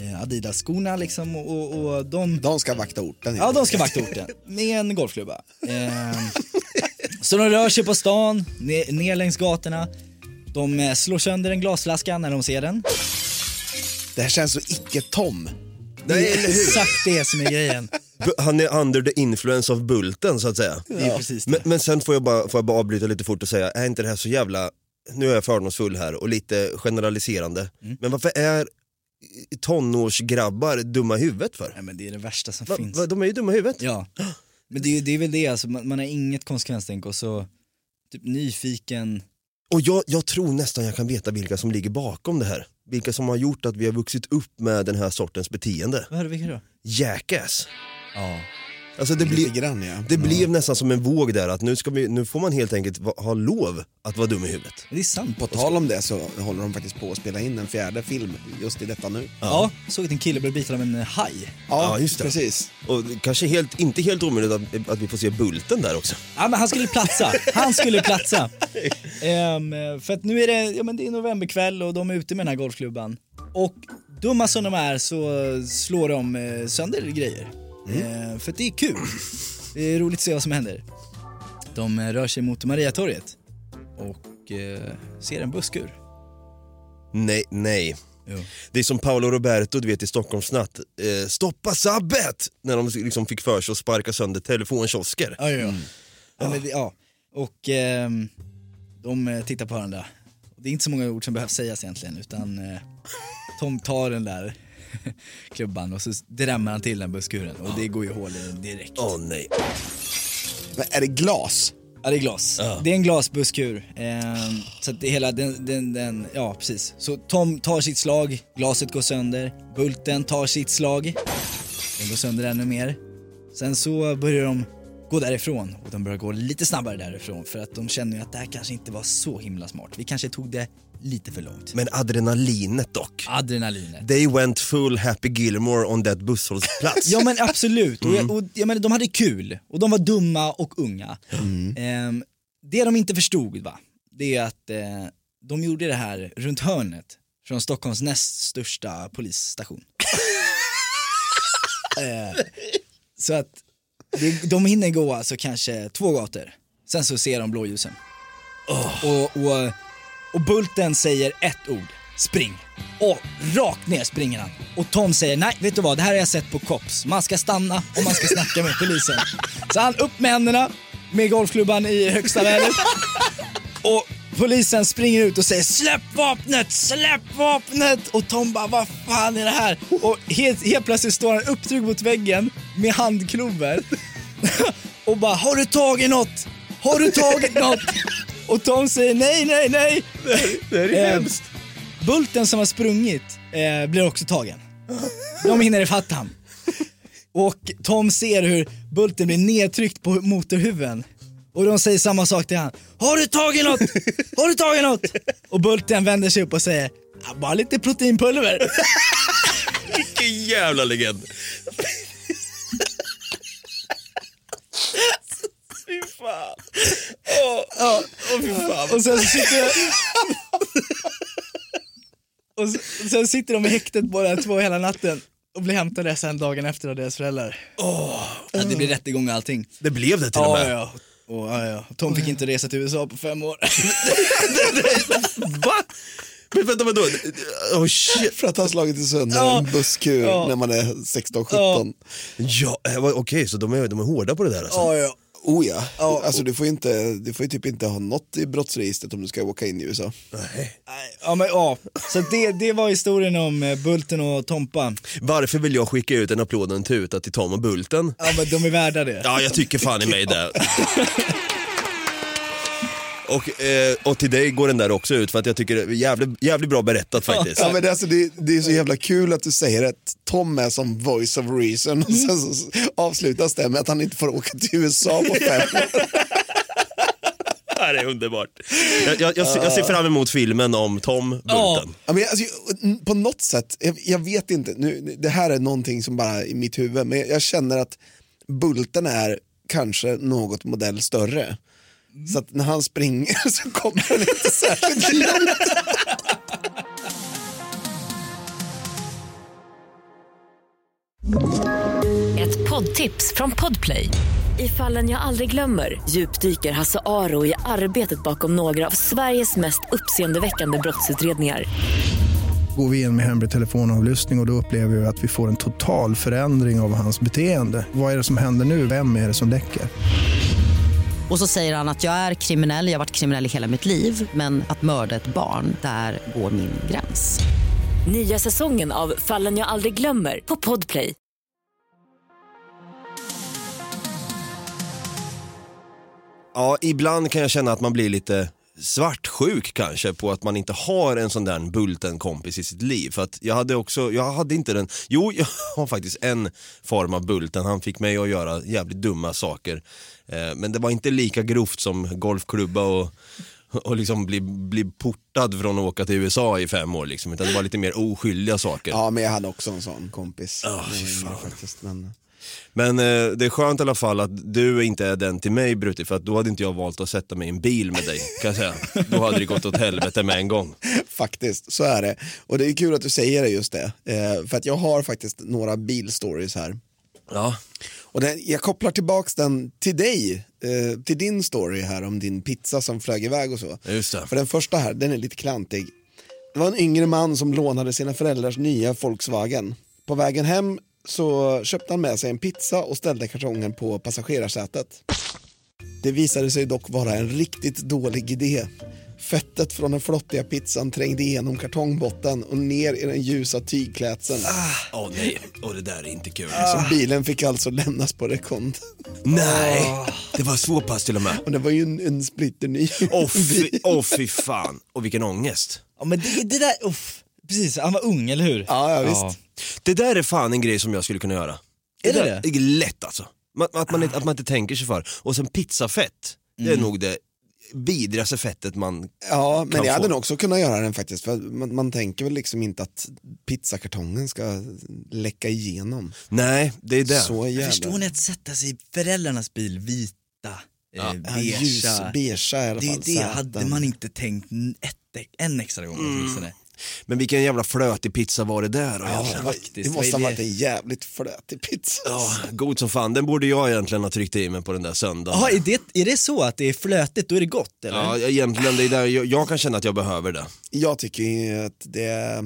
Eh, Adidas-skorna liksom och, och, de De ska vakta orten. Ja, de ska vakta orten [LAUGHS] med en golfklubba. Ehm, så de rör sig på stan, ner, ner längs gatorna. De eh, slår sönder en glasflaska när de ser den. Det här känns så icke-Tom. Det är exakt det som är grejen. Han är under the influence of Bulten så att säga. Det. Men, men sen får jag, bara, får jag bara avbryta lite fort och säga, är inte det här så jävla nu är jag fördomsfull här och lite generaliserande, men varför är tonårsgrabbar dumma i huvudet för? Nej men det är det värsta som Va, finns. va, de är ju dumma i huvudet. Ja, men det, är- det är väl det alltså, man, man har inget konsekvenstänk och så typ nyfiken. Och jag, jag tror nästan jag kan veta vilka som ligger bakom det här. Vilka som har gjort att vi har vuxit upp med den här sortens beteende. Vad är det, vilka då? Jackass. Ja. Alltså det, blir, grann ja. det blev nästan som en våg där att nu, ska vi, nu får man helt enkelt ha lov att vara dum i huvudet. Det är sant. På tal om det så håller de faktiskt på att spela in en fjärde film just i detta nu. Ja, såg att en kille blev biten av en eh, haj. Ja, just det. precis. Och kanske helt, inte helt omöjligt att, att vi får se Bulten där också. Ja men han skulle platsa, han skulle platsa. [LAUGHS] Ehm, för att nu är det, ja men det är novemberkväll och de är ute med den här golfklubban. Och dumma som de är så slår de eh, sönder grejer. Ehm, för att det är kul. Det är roligt att se vad som händer. De eh, rör sig mot Mariatorget och eh, ser en busskur. Nej, nej. Jo. Det är som Paolo Roberto du vet i Stockholmsnatt. Eh, stoppa sabbet! När de liksom fick för sig att sparka sönder telefonkiosker. Ja, ja, ja. Ja, men ja. Och ehm, de eh, tittar på varandra. Det är inte så många ord som behövs sägas egentligen utan eh, Tom tar den där [LAUGHS] klubban och så drämmer han till den busskuren och det går ju hål i den direkt. Åh nej. Men är det glas? Ja det är glas. Det är en glasbusskur. Ehm, så att det hela den, den, den, ja precis. Så Tom tar sitt slag, glaset går sönder. Bulten tar sitt slag, den går sönder ännu mer. Sen så börjar de gå därifrån och de börjar gå lite snabbare därifrån för att de känner ju att det här kanske inte var så himla smart. Vi kanske tog det lite för långt. Men adrenalinet dock. Adrenalinet. They went full Happy Gilmore on that busshållplats. [LAUGHS] Ja men absolut, och, jag, och jag menar, de hade kul och de var dumma och unga. Ehm, det de inte förstod va, det är att eh, de gjorde det här runt hörnet från Stockholms näst största polisstation. [LAUGHS] eh, så att det, de hinner gå alltså kanske två gator, sen så ser de blåljusen. Och, och, och Bulten säger ett ord, spring. Och rakt ner springer han. Och Tom säger, nej vet du vad, det här har jag sett på Cops. Man ska stanna och man ska snacka med polisen. Så han upp med händerna, med golfklubban i högsta vädret. Och polisen springer ut och säger släpp vapnet, släpp vapnet! Och Tom bara, vad fan är det här? Och helt, helt plötsligt står han upptryckt mot väggen med handklover och bara, har du tagit något? Har du tagit något? Och Tom säger nej, nej, nej. det här är Eh, hemskt. Bulten som har sprungit eh, blir också tagen. De hinner ifatt han. Och Tom ser hur Bulten blir nedtryckt på motorhuven. Och de säger samma sak till han. Har du tagit något? Har du tagit något? Och Bulten vänder sig upp och säger, "Ja, bara lite proteinpulver. Vilken jävla legend. Fy fan. Åh, åh, åh, fy fan. Och sen så sitter Och sen sitter de i häktet båda två hela natten och blir hämtade sen dagen efter av deras föräldrar. ja, det blir rättegång och allting. Det blev det till och Ja, med. ja. Och, ja, ja. Tom fick inte resa till USA på fem år. [LAUGHS] Va? Men vänta, vadå? Oh shit. För att ha slagit sönder Ja. en busskur Ja. när man är 16-17. Ja, eh, vad- okej, så de är, de är hårda på det där alltså? Ja, ja. Oh ja. Ja, alltså du får inte, du får ju typ inte ha något i brottsregistret om du ska åka in i USA. Nej, Ja, men, ja. Så det, det var historien om eh, Bulten och Tompa. Varför vill jag skicka ut en applåd och en tuta till Tom och Bulten? Ja, men de är värda det. Ja, jag tycker fan i mig det. [LAUGHS] Och, eh, och till dig går den där också ut för att jag tycker det är jävligt, jävligt bra berättat faktiskt. Ja, men det, är alltså, det, det är så jävla kul att du säger att Tom är som voice of reason och sen så avslutas det med att han inte får åka till USA på fem år. Det här är underbart. Jag, jag, jag, ser, jag ser fram emot filmen om Tom Bulten. Ja. Ja, men, alltså, på något sätt, jag, jag vet inte, nu, det här är någonting som bara är i mitt huvud, men jag känner att Bulten är kanske något modell större. Så att när han springer [LAUGHS] så kommer han inte särskilt långt. Ett poddtips från Podplay. I fallen jag aldrig glömmer djupdyker Hasse Aro i arbetet bakom några av Sveriges mest uppseendeväckande brottsutredningar. Går vi in med hemlig telefonavlyssning och, och då upplever vi att vi får en total förändring av hans beteende. Vad är det som händer nu? Vem är det som läcker? Och så säger han att jag är kriminell, jag har varit kriminell i hela mitt liv men att mörda ett barn, där går min gräns. Nya säsongen av Fallen jag aldrig glömmer på Podplay. Ja, ibland kan jag känna att man blir lite svartsjuk kanske på att man inte har en sån där Bulten-kompis i sitt liv. För att jag hade också, jag hade inte den, jo [LAUGHS] jag har faktiskt en form av Bulten, han fick mig att göra jävligt dumma saker. Eh, men det var inte lika grovt som golfklubba och och liksom bli, bli portad från att åka till USA i fem år liksom, utan det var lite mer oskyldiga saker. Ja, men jag hade också en sån kompis. Var fan. Faktiskt, men... Men eh, det är skönt i alla fall att du inte är den till mig Brutti, för att då hade inte jag valt att sätta mig i en bil med dig, kan jag säga. Då hade det gått åt helvete med en gång. [LAUGHS] Faktiskt, så är det. Och det är kul att du säger det just det. Eh, för att jag har faktiskt några bilstories här. Ja. Och den, jag kopplar tillbaks den till dig, eh, till din story här om din pizza som flög iväg och så. Just det. För den första här, den är lite klantig. Det var en yngre man som lånade sina föräldrars nya Volkswagen. På vägen hem så köpte han med sig en pizza och ställde kartongen på passagerarsätet. Det visade sig dock vara en riktigt dålig idé. Fettet från den flottiga pizzan trängde igenom kartongbotten och ner i den ljusa tygklädseln. Åh nej, och det där är inte kul. Så bilen fick alltså lämnas på rekond. Nej, det var så pass till och med. Och det var ju en, en splitter ny Åh fy, åh, fy fan, och vilken ångest. Ja men det, det där, uff, precis, han var ung eller hur? Ja, ja visst. Det där är fan en grej som jag skulle kunna göra. Är det där- det? är lätt alltså. Man- Att man, inte- att man inte tänker sig för. Och sen pizzafett, det är nog det vidrigaste fettet man Ja, men kan jag hade få. nog också kunnat göra den faktiskt. För man, man tänker väl liksom inte att pizzakartongen ska läcka igenom. Nej, det är det. Så jävla... Förstår ni att sätta sig i föräldrarnas bil vita, Ja. eh, Ja, ljus, beigea. beigea i alla fall. Det, det hade man inte tänkt n- ett, en extra gång Mm. åtminstone. Men vilken jävla flötig pizza var det där Ja, faktiskt. det måste ha är varit en jävligt flötig pizza. Ja, god som fan. Den borde jag egentligen ha tryckt i mig på den där söndagen. Jaha, är det, är det så att det är flötigt, då är det gott eller? Ja, egentligen, det är där jag, jag kan känna att jag behöver det. Jag tycker att det,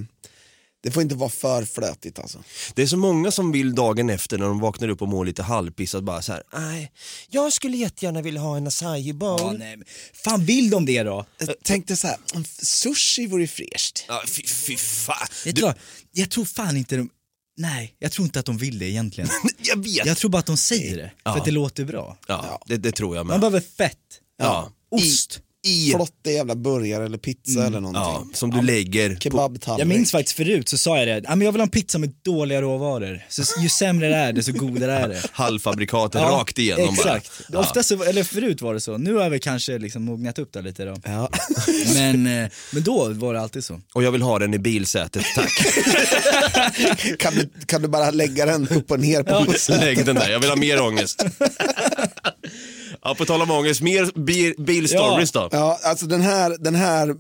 det får inte vara för flötigt alltså. Det är så många som vill dagen efter när de vaknar upp och mår lite halvpissat bara så här. nej, jag skulle jättegärna vilja ha en acai bowl. Ja, nej, men fan vill de det då? Jag tänkte så här, sushi vore fräscht. Ja, fy, fy fan. Vet Du, du vad? Jag tror fan inte de, nej, jag tror inte att de vill det egentligen. [LAUGHS] jag vet. Jag tror bara att de säger det, för Ja. att det låter bra. Ja, det, det tror jag med. Man behöver fett, ja. ost. I, Flottig jävla burgare eller pizza eller ja, någonting. som du lägger på, Kebabtallrik. Jag minns faktiskt förut så sa jag det, "Ja, men jag vill ha en pizza med dåliga råvaror. Så ju sämre det är, desto godare är det. [LAUGHS] halvfabrikatet Ja, rakt igenom Exakt. bara. Ofta så, eller förut var det så, nu har vi kanske liksom mognat upp det lite då. Ja. [LAUGHS] Men, eh, men då var det alltid så. Och jag vill ha den i bilsätet, tack. [LAUGHS] kan, du, kan du bara lägga den upp och ner på Lägg den där, jag vill ha mer ångest. Ja, på tal om ångest, mer bil, bilstories då. Ja, alltså den här, den här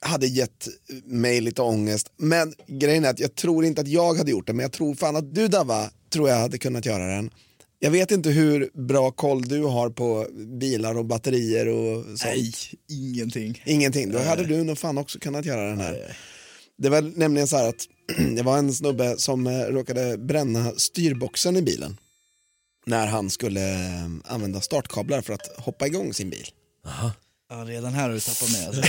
hade gett mig lite ångest. Men grejen är att jag tror inte att jag hade gjort det, men jag tror fan att du Dava, tror jag hade kunnat göra den. Jag vet inte hur bra koll du har på bilar och batterier och sånt. Nej, ingenting. Ingenting, då hade du nog fan också kunnat göra den här. Det var nämligen så här att [CLEARS THROAT] det var en snubbe som eh, råkade bränna styrboxen i bilen när han skulle eh, använda startkablar för att hoppa igång sin bil. Ja, redan här har du tappat mig alltså.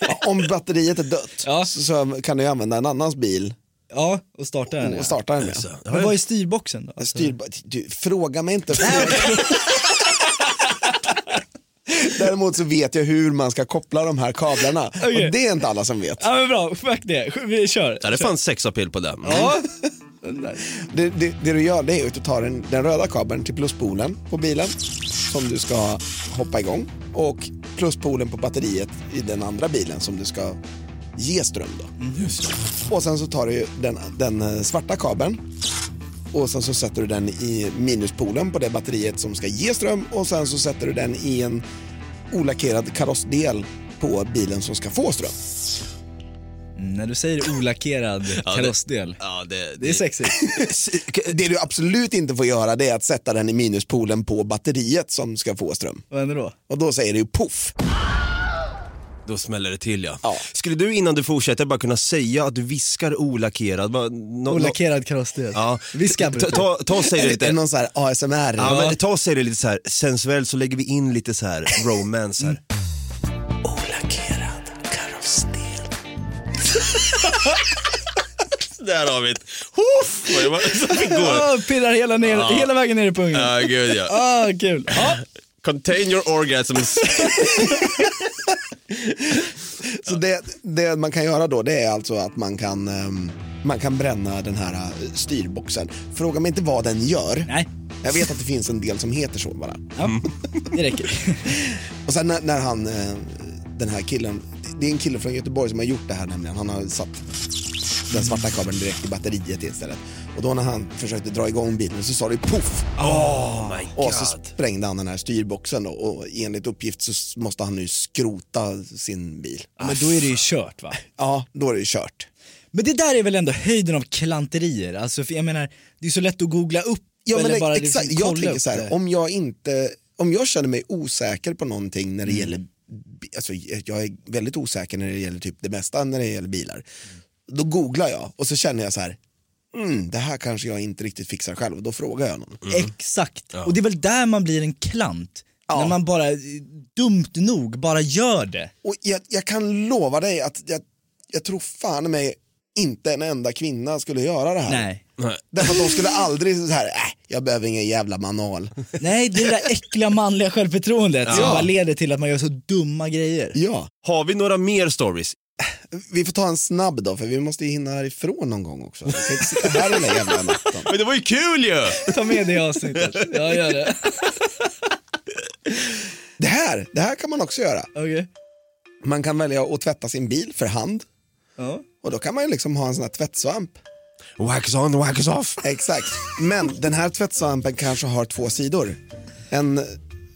[LAUGHS] Ja, om batteriet är dött Ja. så, så kan du använda en annans bil ja, och starta den och starta den med. Men vad är styrboxen då? Alltså, Styr, du, fråga mig inte. [LAUGHS] Däremot så vet jag hur man ska koppla de här kablarna Okej. och det är inte alla som vet. Ja men bra, fuck det. Vi kör. Ja, det fanns sexapil på den. Ja. Det, det, det du gör det är att du tar den, den röda kabeln till pluspolen på bilen som du ska hoppa igång och pluspolen på batteriet i den andra bilen som du ska ge ström. Då. Och sen så tar du den, den eh, svarta kabeln och sen så sätter du den i minuspolen på det batteriet som ska ge ström och sen så sätter du den i en olackerad karossdel på bilen som ska få ström. Mm, När du säger olackerad [LAUGHS] karossdel, Ja, det, det är sexigt. [LAUGHS] Det du absolut inte får göra det är att sätta den i minuspolen på batteriet som ska få ström. Vad händer då? Och då säger det ju poff. Då smäller det till ja. Ja. Skulle du innan du fortsätter bara kunna säga att du viskar olackerad? Bara, no, Olackerad karossdel. Ja. Viska ta, ta, ta och säg det Är det lite. någon så här ASMR? Ja, men ta och säg det lite så här sensuellt så lägger vi in lite så här romance här. [LAUGHS] Olackerad karossdel. [LAUGHS] Där har vi ett pirrar hela, ner, hela vägen ner i pungen. Ja, gud ja. Ah, kul. Ja. [LAUGHS] Contain your orgasms. [LAUGHS] Så det, det man kan göra då det är alltså att man kan, ehm, man kan bränna den här eh, styrboxen. Fråga mig inte vad den gör. Nej, Jag vet att det finns en del som heter så bara. ja. det räcker. Och sen när, när han, eh, den här killen, det är en kille från Göteborg som har gjort det här nämligen. Han har satt den svarta kabeln direkt i batteriet istället. Och då när han försökte dra igång bilen så sa det poff! Oh my Och så sprängde han den här styrboxen då, och enligt uppgift så måste han nu skrota sin bil. Men då är det ju kört va? [LAUGHS] Ja, då är det ju kört. Men det där är väl ändå höjden av klanterier? Alltså för jag menar, det är så lätt att googla upp Ja, men eller bara exakt. liksom jag kolla tänker upp så här, det. om jag inte, om jag känner mig osäker på någonting när det Mm. gäller, alltså jag är väldigt osäker när det gäller typ det mesta när det gäller bilar. Då googlar jag och så känner jag så här, mm, det här kanske jag inte riktigt fixar själv och då frågar jag någon. Exakt, och det är väl där man blir en klant. Ja. När man bara, dumt nog, bara gör det. Och jag, jag kan lova dig att jag, jag tror fan mig inte en enda kvinna skulle göra det här. Nej. Därför att de skulle aldrig så här, äh, jag behöver ingen jävla manual. Nej, det är det där äckliga manliga självförtroendet som bara leder till att man gör så dumma grejer. Ja, Har vi några mer stories? vi får ta en snabb då för vi måste ju hinna härifrån någon gång också. Vi kan inte sitta här hela jävla natten. Men det var ju kul ju! Ta med det i avsnittet. Jag gör det. Det här, det här kan man också göra. Okej. Man kan välja att tvätta sin bil för hand Ja. och då kan man ju liksom ha en sån här tvättsvamp. Wax on, wax off. Exakt. Men den här tvättsvampen kanske har två sidor. En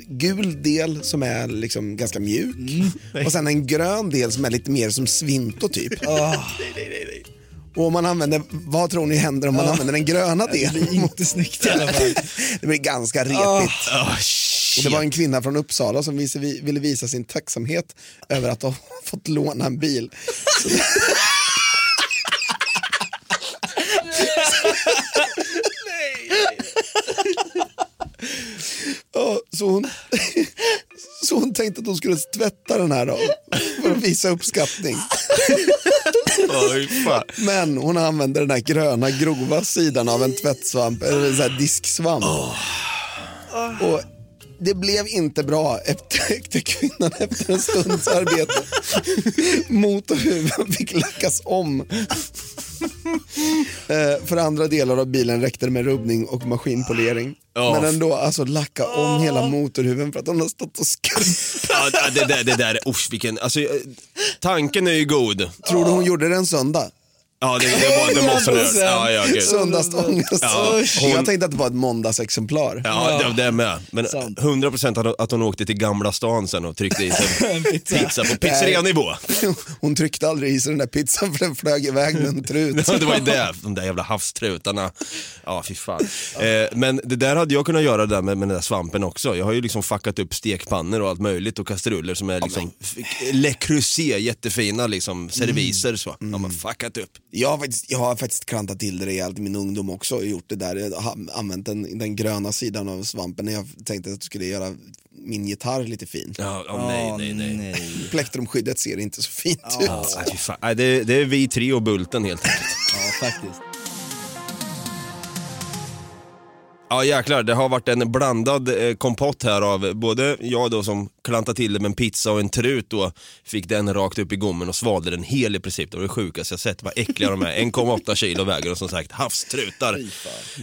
gul del som är liksom ganska mjuk och sen en grön del som är lite mer som svinto typ. [LAUGHS] Och om man använder, vad tror ni händer om man använder den gröna delen? Det är inte snyggt i alla fall. [LAUGHS] Det blir ganska repigt. Oh, Och det var en kvinna från Uppsala som ville visa sin tacksamhet över att ha [LAUGHS] fått låna en bil. Så hon, [LAUGHS] så hon tänkte att hon skulle tvätta den här då, för att visa uppskattning. Men hon använde den här gröna grova sidan av en tvättsvamp, eller en sån här disksvamp. Och det blev inte bra, upptäckte [LAUGHS] kvinnan efter en stunds arbete. Motorhuven fick lackas om. Eh, för andra delar av bilen räckte det med rubbning och maskinpolering. Ja. Men ändå, alltså lacka om hela motorhuven för att hon har stått och skruvat. Ja, det där, det där, usch vilken, alltså eh, tanken är ju god. Tror du hon gjorde det en söndag? Ja, det, det, var, det måste du göra. Ja, ja, gud. Söndagsångest. Ja, hon- Jag tänkte att det var ett måndagsexemplar. Ja, det, det med. Men Sant. 100% att, att hon åkte till Gamla stan sen och tryckte i sig [LAUGHS] pizza. pizza på pizzerianivå. Hon tryckte aldrig i sig den där pizzan för den flög iväg med en trut. Ja, det var ju det, de där jävla havstrutarna. Ja, fy fan. Eh, men det där hade jag kunnat göra där med, med den där svampen också. Jag har ju liksom fuckat upp stekpannor och allt möjligt och kastruller som är liksom f- Le Creuset, jättefina liksom serviser så. Har man fuckat upp. Jag har faktiskt, jag har faktiskt klantat till det rejält i min ungdom också och gjort det där. Jag har använt den, den gröna sidan av svampen när jag tänkte att jag skulle göra min gitarr lite fin. Ja, ja, nej, nej, nej. Plektrumskyddet ser inte så fint Ja, ut. nej. Nej, det, det är vi tre och Bulten helt enkelt. Ja, faktiskt. Ja jäklar, det har varit en blandad eh, kompott här av både jag då som klantade till det med en pizza och en trut då fick den rakt upp i gommen och svalde den hel i princip. Det var det sjukaste jag sett, vad äckliga de är. 1,8 kilo väger och som sagt havstrutar.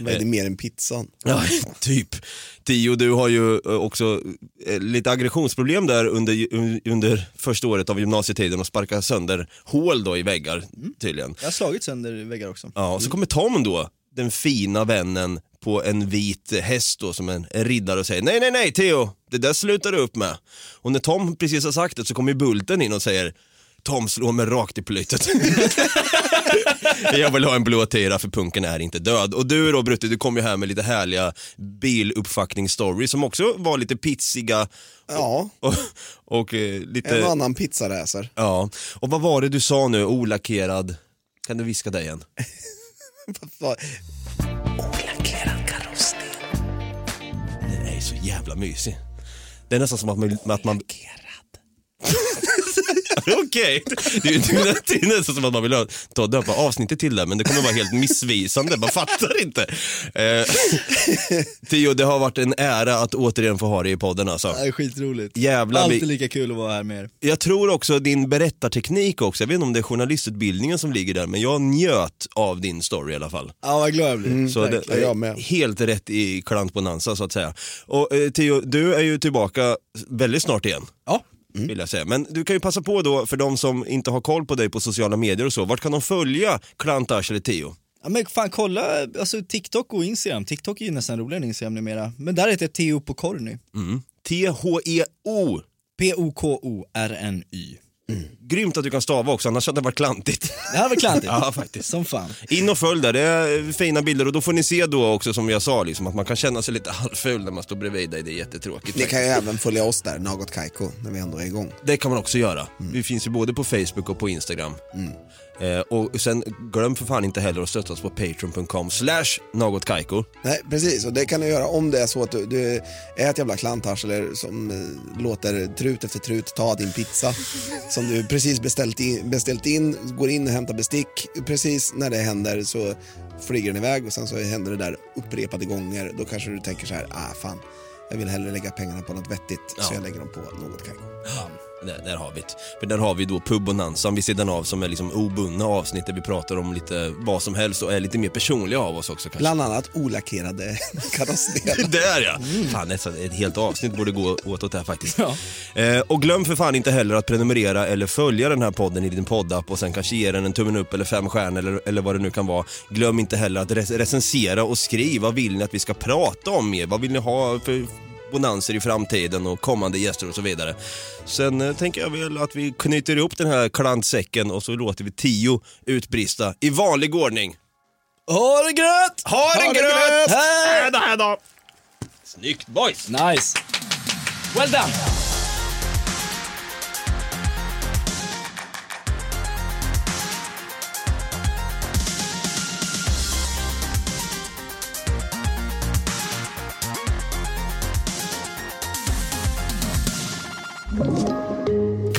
Vad är det mer än pizzan? Ja, [LAUGHS] typ. Tio, du har ju eh, också eh, lite aggressionsproblem där under, under första året av gymnasietiden och sparka sönder hål då i väggar tydligen. Jag har slagit sönder väggar också. Ja, och så kommer Tom då, den fina vännen på en vit häst då som en, riddare och säger nej, nej, nej Theo, det där slutar du upp med. Och när Tom precis har sagt det så kommer Bulten in och säger Tom slår mig rakt i plytet. [LAUGHS] jag vill ha en blå tira för punken är inte död. Och du då Brutte, du kom ju här med lite härliga biluppfackningsstories som också var lite pitsiga Ja, och, och eh, lite... en och annan pizzaräser. Ja, och vad var det du sa nu, olackerad? Kan du viska det igen? [LAUGHS] Olackerad karossdel. Den är så jävla mysig. Det är nästan som att man... Att man... [LAUGHS] Okej, det, är- det, [LAUGHS] det är nästan som att man vill ta döpa avsnittet till det, men det kommer vara helt missvisande, man fattar inte. Eh, [LAUGHS] Tio, det har varit en ära att återigen få ha dig i podden alltså. Det är skitroligt. Jävlar, Alltid lika kul att vara här med er. Jag tror också din berättarteknik också, jag vet inte om det är journalistutbildningen som ligger där, men jag njöt av din story i alla fall. Ja vad glad jag blir. Så det ja, jag med. helt rätt i klantbonanza så att säga. Och eh, Theo, du är ju tillbaka väldigt snart igen. Ja. Vill jag säga. Men du kan ju passa på då, för de som inte har koll på dig på sociala medier och så, vart kan de följa Klantash eller Theo? Ja men fan kolla, alltså TikTok och Instagram. TikTok är ju nästan roligare än Instagram numera. Men där heter jag Theo Pokorny. Mm. T-H-E-O. P-O-K-O-R-N-Y. Grymt att du kan stava också, annars hade det varit klantigt. Det här var klantigt. [LAUGHS] Ja, faktiskt. Som fan. In och följ där, det är fina bilder och då får ni se då också som jag sa, liksom, att man kan känna sig lite halvful när man står bredvid dig, det är jättetråkigt. Ni kan ju även följa oss där, Något Kaiko, när vi ändå är igång. Det kan man också göra. Vi finns ju både på Facebook och på Instagram. Eh, och sen glöm för fan inte heller att stötta oss på patreon.com slash nagotkaiko. Nej, precis. Och det kan du göra om det är så att du, du är ett jävla klantarsel som eh, låter trut efter trut ta din pizza [LAUGHS] som du precis beställt in, beställt in, går in och hämtar bestick. Precis när det händer så flyger den iväg och sen så händer det där upprepade gånger. Då kanske du tänker så här, ah fan, jag vill hellre lägga pengarna på något vettigt så Ja. jag lägger dem på något Kaiko. Där, där har vi det. För där har vi då pubbonanzan vid sidan av som är liksom obundna avsnitt där vi pratar om lite vad som helst och är lite mer personliga av oss också kanske. Bland annat olackerade [LAUGHS] karossdelar. [LAUGHS] Där ja! Fan, nästan ett helt avsnitt borde gå åt åt det här faktiskt. Eh, och glöm för fan inte heller att prenumerera eller följa den här podden i din poddapp och sen kanske ge den en tummen upp eller fem stjärnor eller, eller vad det nu kan vara. Glöm inte heller att rec- recensera och skriv vad vill ni att vi ska prata om mer? Vad vill ni ha för bonanser i framtiden och kommande gäster och så vidare. Sen eh, tänker jag väl att vi knyter ihop den här klantsäcken och så låter vi tio utbrista i vanlig ordning. Ha det gröt! Ha det gröt! Hej! Snyggt boys! Nice. Well done.